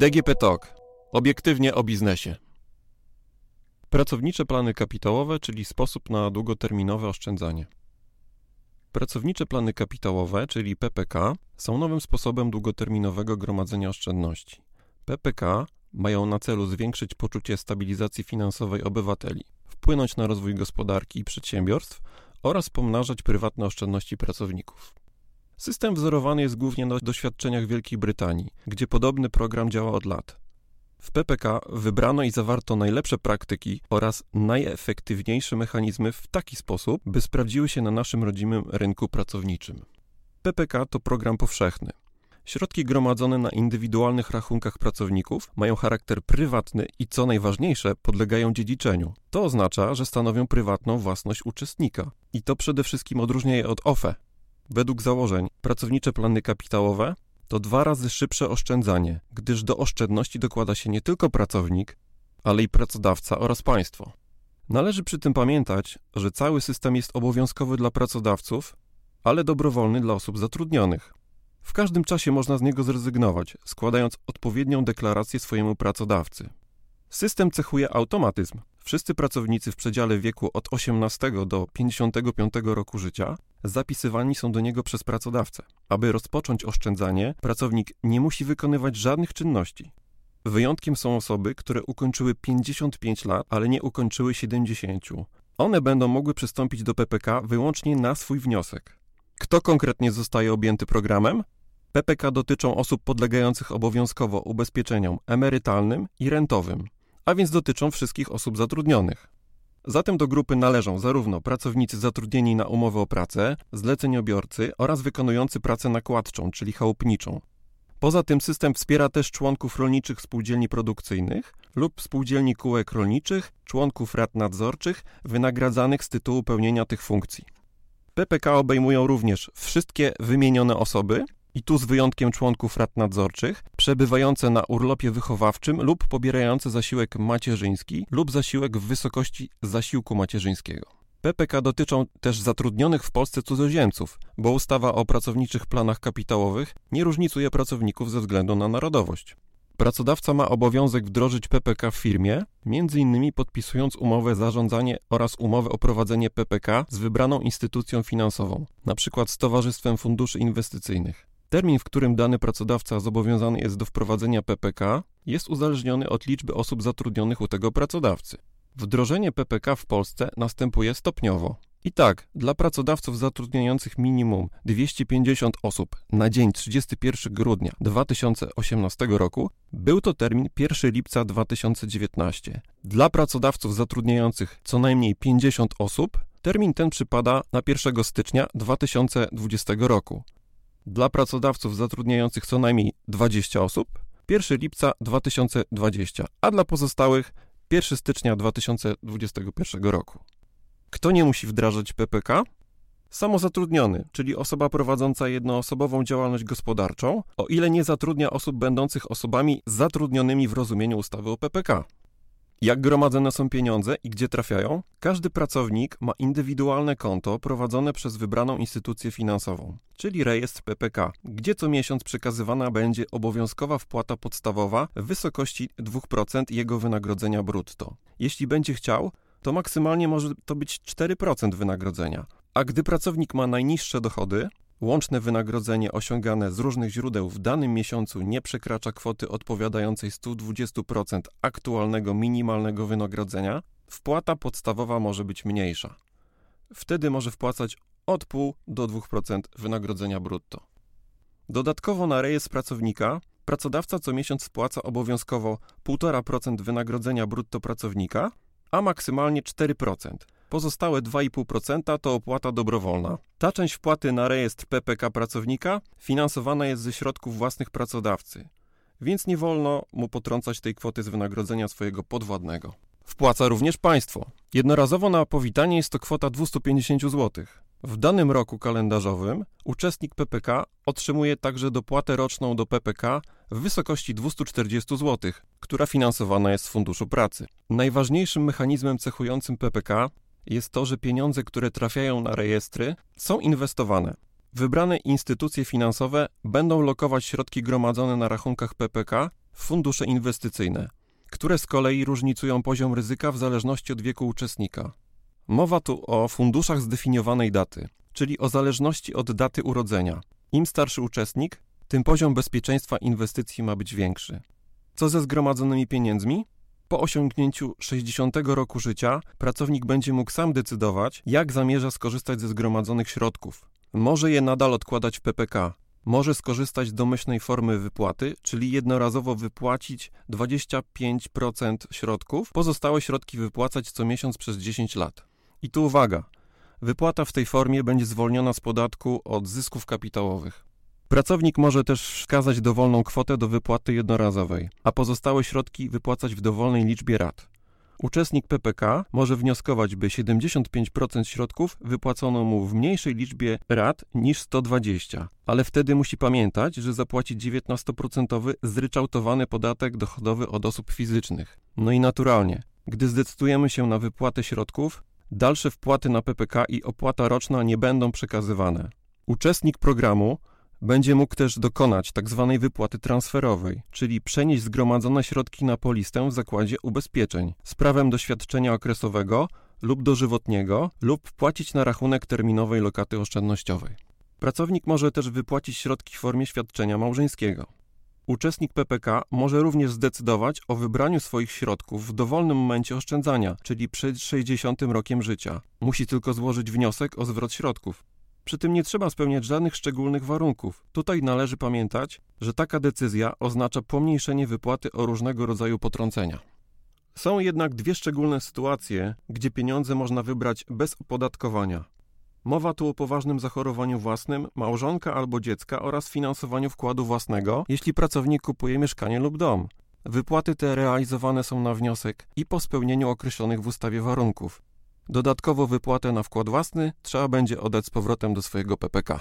DGP Talk. Obiektywnie o biznesie. Pracownicze plany kapitałowe, czyli sposób na długoterminowe oszczędzanie. Pracownicze plany kapitałowe, czyli PPK, są nowym sposobem długoterminowego gromadzenia oszczędności. PPK mają na celu zwiększyć poczucie stabilizacji finansowej obywateli, wpłynąć na rozwój gospodarki i przedsiębiorstw oraz pomnażać prywatne oszczędności pracowników. System wzorowany jest głównie na doświadczeniach Wielkiej Brytanii, gdzie podobny program działa od lat. W PPK wybrano i zawarto najlepsze praktyki oraz najefektywniejsze mechanizmy w taki sposób, by sprawdziły się na naszym rodzimym rynku pracowniczym. PPK to program powszechny. Środki gromadzone na indywidualnych rachunkach pracowników mają charakter prywatny i co najważniejsze, podlegają dziedziczeniu. To oznacza, że stanowią prywatną własność uczestnika. I to przede wszystkim odróżnia je od OFE. Według założeń, pracownicze plany kapitałowe to dwa razy szybsze oszczędzanie, gdyż do oszczędności dokłada się nie tylko pracownik, ale i pracodawca oraz państwo. Należy przy tym pamiętać, że cały system jest obowiązkowy dla pracodawców, ale dobrowolny dla osób zatrudnionych. W każdym czasie można z niego zrezygnować, składając odpowiednią deklarację swojemu pracodawcy. System cechuje automatyzm. Wszyscy pracownicy w przedziale wieku od 18 do 55 roku życia zapisywani są do niego przez pracodawcę. Aby rozpocząć oszczędzanie, pracownik nie musi wykonywać żadnych czynności. Wyjątkiem są osoby, które ukończyły 55 lat, ale nie ukończyły 70. One będą mogły przystąpić do PPK wyłącznie na swój wniosek. Kto konkretnie zostaje objęty programem? PPK dotyczą osób podlegających obowiązkowo ubezpieczeniom emerytalnym i rentowym, a więc dotyczą wszystkich osób zatrudnionych. Zatem do grupy należą zarówno pracownicy zatrudnieni na umowę o pracę, zleceniobiorcy oraz wykonujący pracę nakładczą, czyli chałupniczą. Poza tym system wspiera też członków rolniczych spółdzielni produkcyjnych lub spółdzielni kółek rolniczych, członków rad nadzorczych wynagradzanych z tytułu pełnienia tych funkcji. PPK obejmują również wszystkie wymienione osoby, i tu z wyjątkiem członków rad nadzorczych, przebywające na urlopie wychowawczym lub pobierające zasiłek macierzyński lub zasiłek w wysokości zasiłku macierzyńskiego. PPK dotyczą też zatrudnionych w Polsce cudzoziemców, bo ustawa o pracowniczych planach kapitałowych nie różnicuje pracowników ze względu na narodowość. Pracodawca ma obowiązek wdrożyć PPK w firmie, m.in. podpisując umowę zarządzanie oraz umowę o prowadzenie PPK z wybraną instytucją finansową, np. z Towarzystwem Funduszy Inwestycyjnych. Termin, w którym dany pracodawca zobowiązany jest do wprowadzenia PPK, jest uzależniony od liczby osób zatrudnionych u tego pracodawcy. Wdrożenie PPK w Polsce następuje stopniowo. I tak, dla pracodawców zatrudniających minimum 250 osób na dzień 31 grudnia 2018 roku był to termin 1 lipca 2019. Dla pracodawców zatrudniających co najmniej 50 osób termin ten przypada na 1 stycznia 2020 roku. Dla pracodawców zatrudniających co najmniej 20 osób 1 lipca 2020, a dla pozostałych 1 stycznia 2021 roku. Kto nie musi wdrażać PPK? Samozatrudniony, czyli osoba prowadząca jednoosobową działalność gospodarczą, o ile nie zatrudnia osób będących osobami zatrudnionymi w rozumieniu ustawy o PPK. Jak gromadzone są pieniądze i gdzie trafiają? Każdy pracownik ma indywidualne konto prowadzone przez wybraną instytucję finansową, czyli rejestr PPK, gdzie co miesiąc przekazywana będzie obowiązkowa wpłata podstawowa w wysokości 2% jego wynagrodzenia brutto. Jeśli będzie chciał, to maksymalnie może to być 4% wynagrodzenia. A gdy pracownik ma najniższe dochody, łączne wynagrodzenie osiągane z różnych źródeł w danym miesiącu nie przekracza kwoty odpowiadającej 120% aktualnego minimalnego wynagrodzenia, wpłata podstawowa może być mniejsza. Wtedy może wpłacać od 0,5 do 2% wynagrodzenia brutto. Dodatkowo na rejestr pracownika pracodawca co miesiąc spłaca obowiązkowo 1,5% wynagrodzenia brutto pracownika, a maksymalnie 4%. Pozostałe 2,5% to opłata dobrowolna. Ta część wpłaty na rejestr PPK pracownika finansowana jest ze środków własnych pracodawcy, więc nie wolno mu potrącać tej kwoty z wynagrodzenia swojego podwładnego. Wpłaca również państwo. Jednorazowo na powitanie jest to kwota 250 zł. W danym roku kalendarzowym uczestnik PPK otrzymuje także dopłatę roczną do PPK w wysokości 240 zł, która finansowana jest z Funduszu Pracy. Najważniejszym mechanizmem cechującym PPK jest to, że pieniądze, które trafiają na rejestry, są inwestowane. Wybrane instytucje finansowe będą lokować środki gromadzone na rachunkach PPK w fundusze inwestycyjne, które z kolei różnicują poziom ryzyka w zależności od wieku uczestnika. Mowa tu o funduszach zdefiniowanej daty, czyli o zależności od daty urodzenia. Im starszy uczestnik, tym poziom bezpieczeństwa inwestycji ma być większy. Co ze zgromadzonymi pieniędzmi? Po osiągnięciu 60 roku życia pracownik będzie mógł sam decydować, jak zamierza skorzystać ze zgromadzonych środków. Może je nadal odkładać w PPK, może skorzystać z domyślnej formy wypłaty, czyli jednorazowo wypłacić 25% środków, pozostałe środki wypłacać co miesiąc przez 10 lat. I tu uwaga, wypłata w tej formie będzie zwolniona z podatku od zysków kapitałowych. Pracownik może też wskazać dowolną kwotę do wypłaty jednorazowej, a pozostałe środki wypłacać w dowolnej liczbie rat. Uczestnik PPK może wnioskować, by 75% środków wypłacono mu w mniejszej liczbie rat niż 120, ale wtedy musi pamiętać, że zapłaci 19% zryczałtowany podatek dochodowy od osób fizycznych. No i naturalnie, gdy zdecydujemy się na wypłatę środków, dalsze wpłaty na PPK i opłata roczna nie będą przekazywane. Uczestnik programu będzie mógł też dokonać tzw. Tak wypłaty transferowej, czyli przenieść zgromadzone środki na polistę w zakładzie ubezpieczeń z prawem do świadczenia okresowego lub dożywotniego lub płacić na rachunek terminowej lokaty oszczędnościowej. Pracownik może też wypłacić środki w formie świadczenia małżeńskiego. Uczestnik PPK może również zdecydować o wybraniu swoich środków w dowolnym momencie oszczędzania, czyli przed 60 rokiem życia. Musi tylko złożyć wniosek o zwrot środków. Przy tym nie trzeba spełniać żadnych szczególnych warunków. Tutaj należy pamiętać, że taka decyzja oznacza pomniejszenie wypłaty o różnego rodzaju potrącenia. Są jednak dwie szczególne sytuacje, gdzie pieniądze można wybrać bez opodatkowania. Mowa tu o poważnym zachorowaniu własnym małżonka albo dziecka oraz finansowaniu wkładu własnego, jeśli pracownik kupuje mieszkanie lub dom. Wypłaty te realizowane są na wniosek i po spełnieniu określonych w ustawie warunków. Dodatkowo wypłatę na wkład własny trzeba będzie oddać z powrotem do swojego PPK.